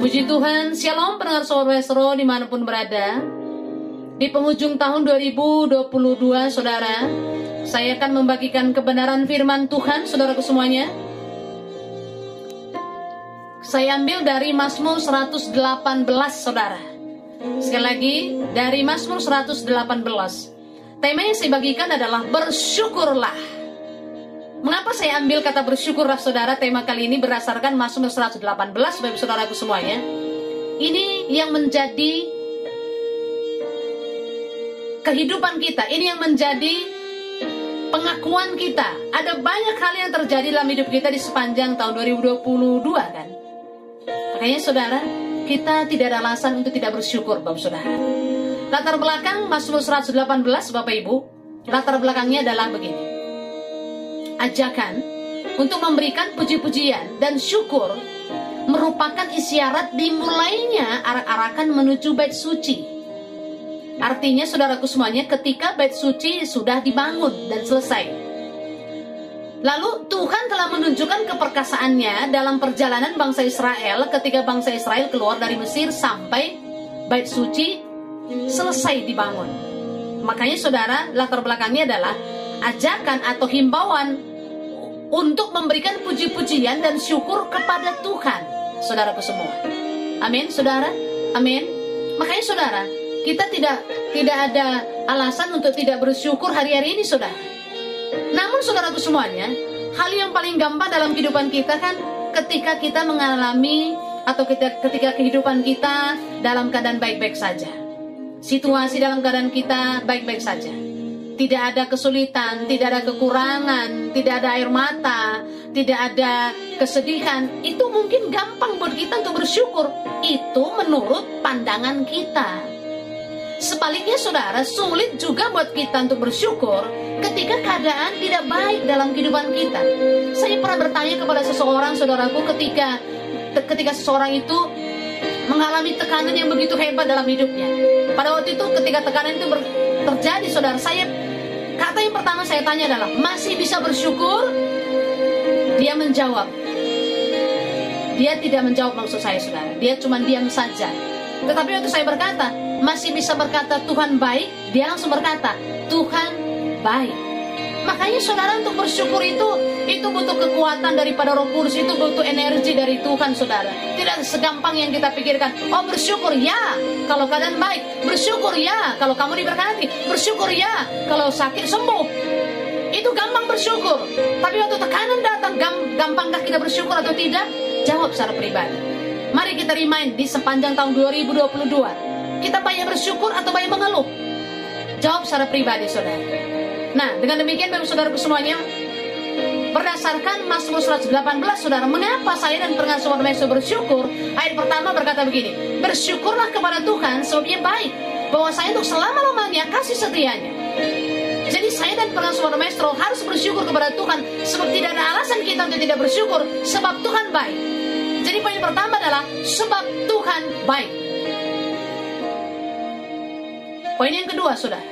Puji Tuhan, Shalom pendengar Sobat Westro di mana pun berada. Di penghujung tahun 2022, Saudara, saya akan membagikan kebenaran firman Tuhan, Saudaraku semuanya. Saya ambil dari Mazmur 118, Saudara. Sekali lagi, dari Mazmur 118. Tema yang saya bagikan adalah bersyukurlah. Mengapa saya ambil kata bersyukurlah saudara tema kali ini berdasarkan Mazmur 118 Bapak saudaraku semuanya. Ini yang menjadi kehidupan kita, ini yang menjadi pengakuan kita. Ada banyak hal yang terjadi dalam hidup kita di sepanjang tahun 2022 kan. Makanya saudara, kita tidak ada alasan untuk tidak bersyukur Bapak Saudara. Latar belakang Mazmur 118 Bapak Ibu, latar belakangnya adalah begini ajakan untuk memberikan puji-pujian dan syukur merupakan isyarat dimulainya arak-arakan menuju bait suci. Artinya saudaraku semuanya ketika bait suci sudah dibangun dan selesai. Lalu Tuhan telah menunjukkan keperkasaannya dalam perjalanan bangsa Israel ketika bangsa Israel keluar dari Mesir sampai bait suci selesai dibangun. Makanya saudara latar belakangnya adalah ajakan atau himbauan untuk memberikan puji-pujian dan syukur kepada Tuhan, saudaraku semua. Amin, saudara. Amin. Makanya saudara, kita tidak tidak ada alasan untuk tidak bersyukur hari-hari ini, saudara. Namun saudaraku semuanya, hal yang paling gampang dalam kehidupan kita kan ketika kita mengalami atau kita, ketika kehidupan kita dalam keadaan baik-baik saja. Situasi dalam keadaan kita baik-baik saja tidak ada kesulitan, tidak ada kekurangan, tidak ada air mata, tidak ada kesedihan, itu mungkin gampang buat kita untuk bersyukur. Itu menurut pandangan kita. Sebaliknya saudara, sulit juga buat kita untuk bersyukur ketika keadaan tidak baik dalam kehidupan kita. Saya pernah bertanya kepada seseorang, saudaraku, ketika ketika seseorang itu mengalami tekanan yang begitu hebat dalam hidupnya. Pada waktu itu ketika tekanan itu terjadi, saudara, saya kata yang pertama saya tanya adalah masih bisa bersyukur? Dia menjawab, dia tidak menjawab maksud saya, saudara. Dia cuma diam saja. Tetapi waktu saya berkata, masih bisa berkata Tuhan baik, dia langsung berkata, Tuhan baik. Makanya saudara untuk bersyukur itu itu butuh kekuatan daripada Roh Kudus, itu butuh energi dari Tuhan saudara. Tidak segampang yang kita pikirkan. Oh bersyukur ya kalau keadaan baik, bersyukur ya kalau kamu diberkati, bersyukur ya kalau sakit sembuh. Itu gampang bersyukur. Tapi waktu tekanan datang, gampangkah kita bersyukur atau tidak? Jawab secara pribadi. Mari kita remind di sepanjang tahun 2022. Kita banyak bersyukur atau banyak mengeluh? Jawab secara pribadi, saudara. Nah, dengan demikian Bapak Saudara semuanya, berdasarkan Mazmur 118 Saudara, mengapa saya dan pengasuh Yesus bersyukur? Ayat pertama berkata begini, bersyukurlah kepada Tuhan sebab ia baik, bahwa saya untuk selama-lamanya kasih setianya. Jadi saya dan pengasuh Maestro harus bersyukur kepada Tuhan sebab tidak ada alasan kita untuk tidak bersyukur sebab Tuhan baik. Jadi poin pertama adalah sebab Tuhan baik. Poin yang kedua, saudara.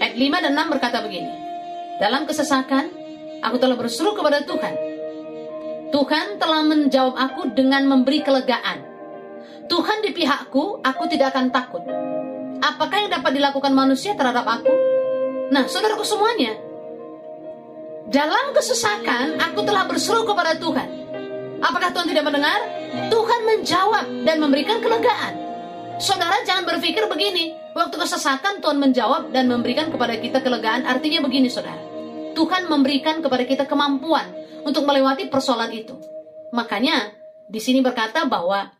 Ayat 5 dan 6 berkata begini. Dalam kesesakan, aku telah berseru kepada Tuhan. Tuhan telah menjawab aku dengan memberi kelegaan. Tuhan di pihakku, aku tidak akan takut. Apakah yang dapat dilakukan manusia terhadap aku? Nah, saudaraku semuanya, dalam kesesakan aku telah berseru kepada Tuhan. Apakah Tuhan tidak mendengar? Tuhan menjawab dan memberikan kelegaan. Saudara jangan berpikir begini, waktu kesesakan Tuhan menjawab dan memberikan kepada kita kelegaan, artinya begini saudara. Tuhan memberikan kepada kita kemampuan untuk melewati persoalan itu. Makanya di sini berkata bahwa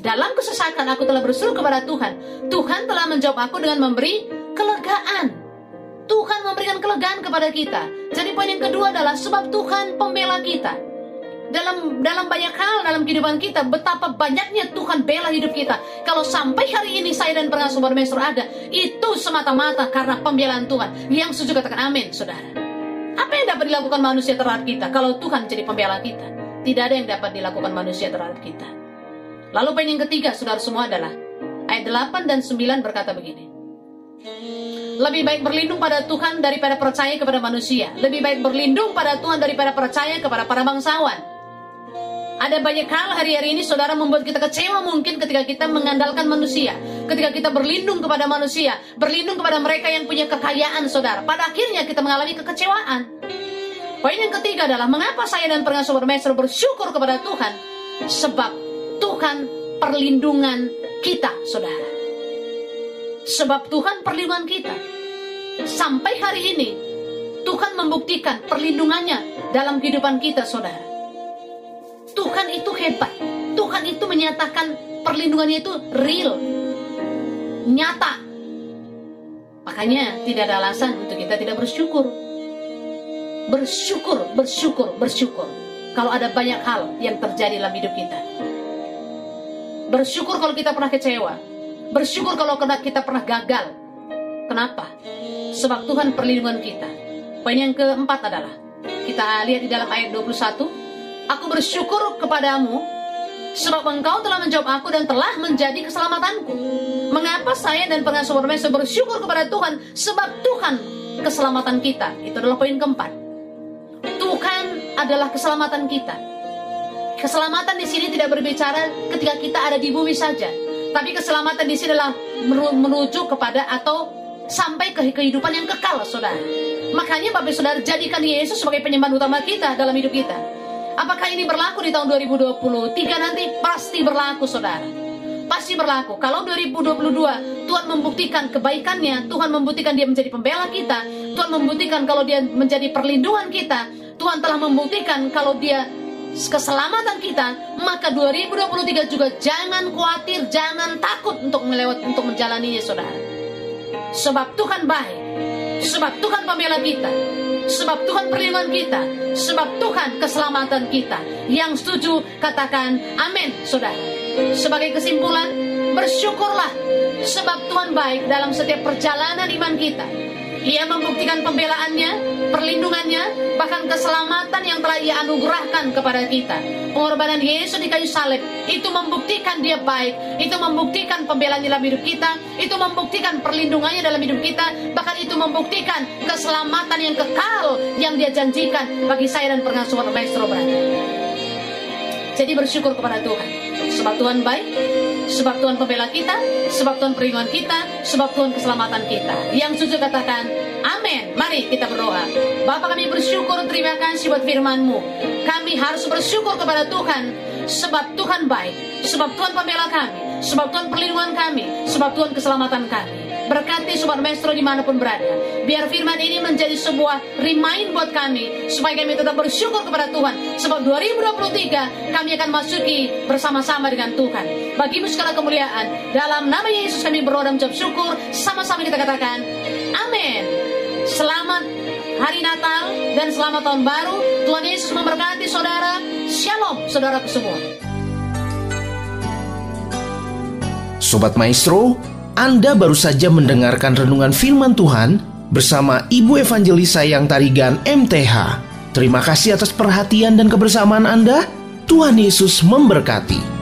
dalam kesesakan aku telah berseru kepada Tuhan. Tuhan telah menjawab aku dengan memberi kelegaan. Tuhan memberikan kelegaan kepada kita. Jadi poin yang kedua adalah sebab Tuhan pembela kita dalam dalam banyak hal dalam kehidupan kita betapa banyaknya Tuhan bela hidup kita kalau sampai hari ini saya dan pengasuh bermesra ada itu semata-mata karena pembelaan Tuhan yang setuju katakan amin saudara dapat dilakukan manusia terhadap kita kalau Tuhan jadi pembela kita tidak ada yang dapat dilakukan manusia terhadap kita lalu poin yang ketiga saudara semua adalah ayat 8 dan 9 berkata begini lebih baik berlindung pada Tuhan daripada percaya kepada manusia. Lebih baik berlindung pada Tuhan daripada percaya kepada para bangsawan. Ada banyak hal hari-hari ini saudara membuat kita kecewa mungkin ketika kita mengandalkan manusia. Ketika kita berlindung kepada manusia. Berlindung kepada mereka yang punya kekayaan saudara. Pada akhirnya kita mengalami kekecewaan. Poin yang ketiga adalah mengapa saya dan pengasuh bermaestro bersyukur kepada Tuhan. Sebab Tuhan perlindungan kita saudara. Sebab Tuhan perlindungan kita. Sampai hari ini Tuhan membuktikan perlindungannya dalam kehidupan kita saudara. Tuhan itu hebat. Tuhan itu menyatakan perlindungannya itu real. Nyata. Makanya tidak ada alasan untuk kita tidak bersyukur. Bersyukur, bersyukur, bersyukur. Kalau ada banyak hal yang terjadi dalam hidup kita. Bersyukur kalau kita pernah kecewa. Bersyukur kalau kita pernah gagal. Kenapa? Sebab Tuhan perlindungan kita. Poin yang keempat adalah kita lihat di dalam ayat 21 Aku bersyukur kepadamu sebab engkau telah menjawab aku dan telah menjadi keselamatanku. Mengapa saya dan pengasuh bersyukur kepada Tuhan? Sebab Tuhan keselamatan kita. Itu adalah poin keempat. Tuhan adalah keselamatan kita. Keselamatan di sini tidak berbicara ketika kita ada di bumi saja. Tapi keselamatan di sini adalah menuju kepada atau sampai ke kehidupan yang kekal, saudara. Makanya Bapak Saudara jadikan Yesus sebagai penyembahan utama kita dalam hidup kita. Apakah ini berlaku di tahun 2023 nanti? Pasti berlaku, saudara. Pasti berlaku. Kalau 2022 Tuhan membuktikan kebaikannya, Tuhan membuktikan dia menjadi pembela kita, Tuhan membuktikan kalau dia menjadi perlindungan kita, Tuhan telah membuktikan kalau dia keselamatan kita, maka 2023 juga jangan khawatir, jangan takut untuk melewat untuk menjalaninya, saudara. Sebab Tuhan baik, sebab Tuhan pembela kita, Sebab Tuhan perlindungan kita. Sebab Tuhan keselamatan kita. Yang setuju katakan amin, saudara. Sebagai kesimpulan, bersyukurlah. Sebab Tuhan baik dalam setiap perjalanan iman kita. Ia membuktikan pembelaannya, perlindungannya, bahkan keselamatan yang telah ia anugerahkan kepada kita. Pengorbanan Yesus di kayu salib itu membuktikan dia baik, itu membuktikan pembelaannya dalam hidup kita, itu membuktikan perlindungannya dalam hidup kita, bahkan itu membuktikan keselamatan yang kekal yang dia janjikan bagi saya dan pengasuhan maestro berada. Jadi bersyukur kepada Tuhan. Sebab Tuhan baik, sebab Tuhan pembela kita, sebab Tuhan perlindungan kita, sebab Tuhan keselamatan kita. Yang setuju katakan, amin. Mari kita berdoa. Bapak kami bersyukur, terima kasih buat firman-Mu. Kami harus bersyukur kepada Tuhan, sebab Tuhan baik, sebab Tuhan pembela kami, sebab Tuhan perlindungan kami, sebab Tuhan keselamatan kami. Berkati Sobat Maestro di mana pun berada. Biar firman ini menjadi sebuah remind buat kami. Supaya kami tetap bersyukur kepada Tuhan. Sebab 2023 kami akan masuki bersama-sama dengan Tuhan. Bagimu segala kemuliaan. Dalam nama Yesus kami berdoa dan syukur. Sama-sama kita katakan. Amin. Selamat hari Natal dan selamat tahun baru. Tuhan Yesus memberkati saudara. Shalom saudara semua. Sobat Maestro, anda baru saja mendengarkan renungan firman Tuhan bersama Ibu Evangelis Sayang Tarigan MTH. Terima kasih atas perhatian dan kebersamaan Anda. Tuhan Yesus memberkati.